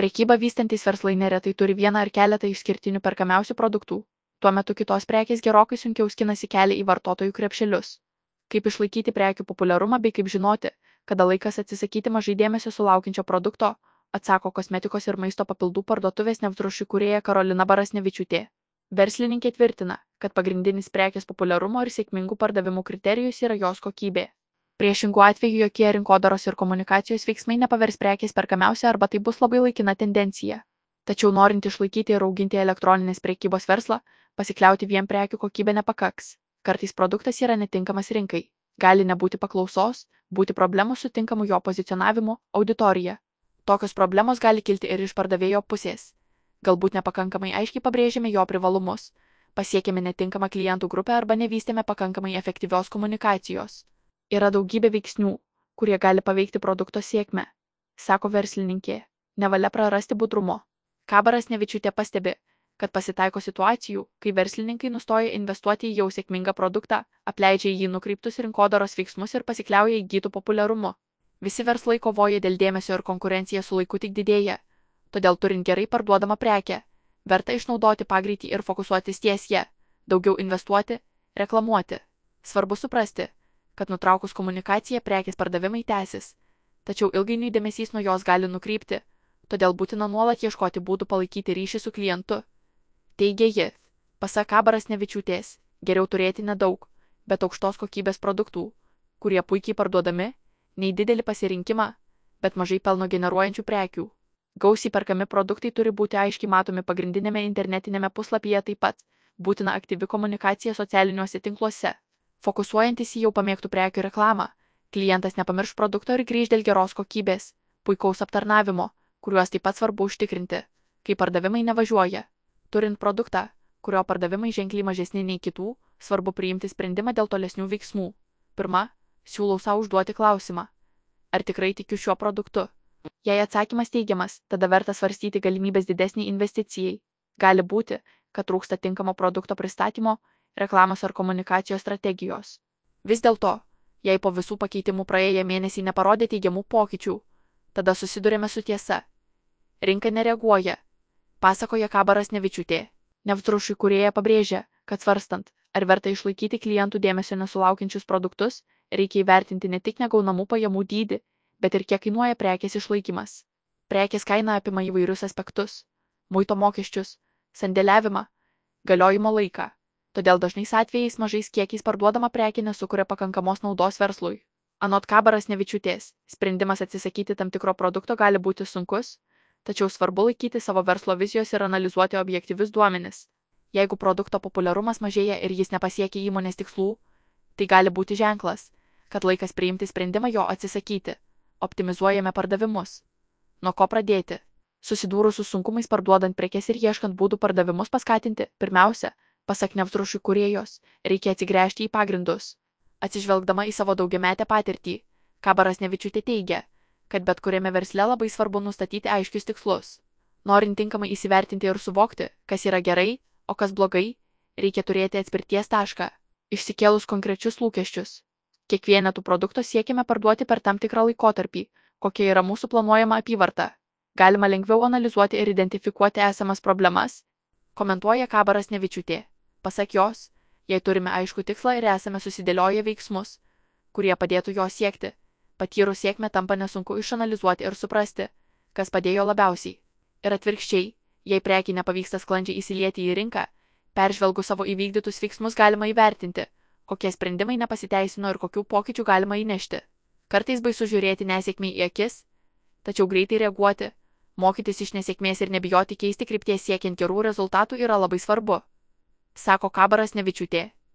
Prekyba vystantis verslai neretai turi vieną ar keletą išskirtinių perkamiausių produktų, tuo metu kitos prekės gerokai sunkiau skinasi kelią į vartotojų krepšelius. Kaip išlaikyti prekių populiarumą bei kaip žinoti, kada laikas atsisakyti mažai dėmesio sulaukiančio produkto, atsako kosmetikos ir maisto papildų parduotuvės nevtruši kurėja Karolina Barasnevičiūtė. Verslininkė tvirtina, kad pagrindinis prekės populiarumo ir sėkmingų pardavimų kriterijus yra jos kokybė. Priešingų atveju jokie rinkodaros ir komunikacijos veiksmai nepavers prekės perkamiausia arba tai bus labai laikina tendencija. Tačiau norint išlaikyti ir auginti elektroninės prekybos verslą, pasikliauti vien prekių kokybė nepakaks. Kartais produktas yra netinkamas rinkai. Gali nebūti paklausos, būti problemų su tinkamu jo pozicionavimu, auditorija. Tokios problemos gali kilti ir iš pardavėjo pusės galbūt nepakankamai aiškiai pabrėžėme jo privalumus, pasiekėme netinkamą klientų grupę arba nevystėme pakankamai efektyvios komunikacijos. Yra daugybė veiksnių, kurie gali paveikti produkto sėkmę, sako verslininkė. Nevalia prarasti budrumo. Kabaras Nevičiūtė pastebi, kad pasitaiko situacijų, kai verslininkai nustoja investuoti į jau sėkmingą produktą, apleidžia į jį nukreiptus rinkodaros veiksmus ir pasikliauja įgytų populiarumu. Visi verslai kovoja dėl dėmesio ir konkurencija su laiku tik didėja, todėl turint gerai parduodamą prekę, verta išnaudoti pagreitį ir fokusuotis ties ją, daugiau investuoti, reklamuoti. Svarbu suprasti, kad nutraukus komunikaciją prekės pardavimai tęsis, tačiau ilgainiui dėmesys nuo jos gali nukrypti, todėl būtina nuolat ieškoti būdų palaikyti ryšį su klientu. Teigia ji, pasak Kabaras Nevičiūtės, geriau turėti nedaug, bet aukštos kokybės produktų, kurie puikiai parduodami, nei didelį pasirinkimą, bet mažai pelno generuojančių prekių. Gausiai perkami produktai turi būti aiškiai matomi pagrindinėme internetinėme puslapyje taip pat. Būtina aktyvi komunikacija socialiniuose tinkluose. Fokusuojantis į jau pamėgtų prekių reklamą, klientas nepamirš produkto ir grįž dėl geros kokybės, puikaus aptarnavimo, kuriuos taip pat svarbu užtikrinti, kai pardavimai nevažiuoja. Turint produktą, kurio pardavimai ženkliai mažesni nei kitų, svarbu priimti sprendimą dėl tolesnių veiksmų. Pirma, siūlau savo užduoti klausimą. Ar tikrai tikiu šiuo produktu? Jei atsakymas teigiamas, tada verta svarstyti galimybės didesniai investicijai. Gali būti, kad trūksta tinkamo produkto pristatymo, reklamos ar komunikacijos strategijos. Vis dėlto, jei po visų pakeitimų praėję mėnesiai neparodė teigiamų pokyčių, tada susidurėme su tiesa. Rinka nereaguoja, pasakoja Kabaras Nevičiūtė. Nevtrušui kurieja pabrėžia, kad svarstant, ar verta išlaikyti klientų dėmesio nesulaukiančius produktus, reikia įvertinti ne tik negaunamų pajamų dydį, bet ir kiek kainuoja prekės išlaikymas. Prekės kaina apima įvairius aspektus - muito mokesčius, sandėliavimą, galiojimo laiką. Todėl dažnais atvejais mažais kiekiais parduodama prekė nesukuria pakankamos naudos verslui. Anot Kabaras Nevičiūtės, sprendimas atsisakyti tam tikro produkto gali būti sunkus, tačiau svarbu laikyti savo verslo vizijos ir analizuoti objektyvius duomenis. Jeigu produkto populiarumas mažėja ir jis nepasiekia įmonės tikslų, tai gali būti ženklas, kad laikas priimti sprendimą jo atsisakyti optimizuojame pardavimus. Nuo ko pradėti? Susidūrus su sunkumais parduodant prekes ir ieškant būdų pardavimus paskatinti, pirmiausia, pasak nevtrušių kuriejos, reikia atsigręžti į pagrindus. Atsižvelgdama į savo daugiametę patirtį, Kabaras Nevičiūtė teigia, kad bet kuriame versle labai svarbu nustatyti aiškius tikslus. Norint tinkamai įsivertinti ir suvokti, kas yra gerai, o kas blogai, reikia turėti atspirties tašką, išsikėlus konkrečius lūkesčius. Kiekvieną tų produktų siekime parduoti per tam tikrą laikotarpį, kokia yra mūsų planuojama apyvarta. Galima lengviau analizuoti ir identifikuoti esamas problemas, komentuoja Kabaras Nevičiūtė. Pasak jos, jei turime aišku tikslą ir esame susidėlioję veiksmus, kurie padėtų jo siekti, patyrus sėkmę tampa nesunku išanalizuoti ir suprasti, kas padėjo labiausiai. Ir atvirkščiai, jei prekiai nepavyksta sklandžiai įsilieti į rinką, peržvelgus savo įvykdytus veiksmus galima įvertinti, kokie sprendimai nepasiteisino ir kokių pokyčių galima įnešti. Kartais baisu žiūrėti nesėkmį į akis, tačiau greitai reaguoti, mokytis iš nesėkmės ir nebijoti keisti krypties siekiant gerų rezultatų yra labai svarbu, sako Kabaras Nevičiūtė.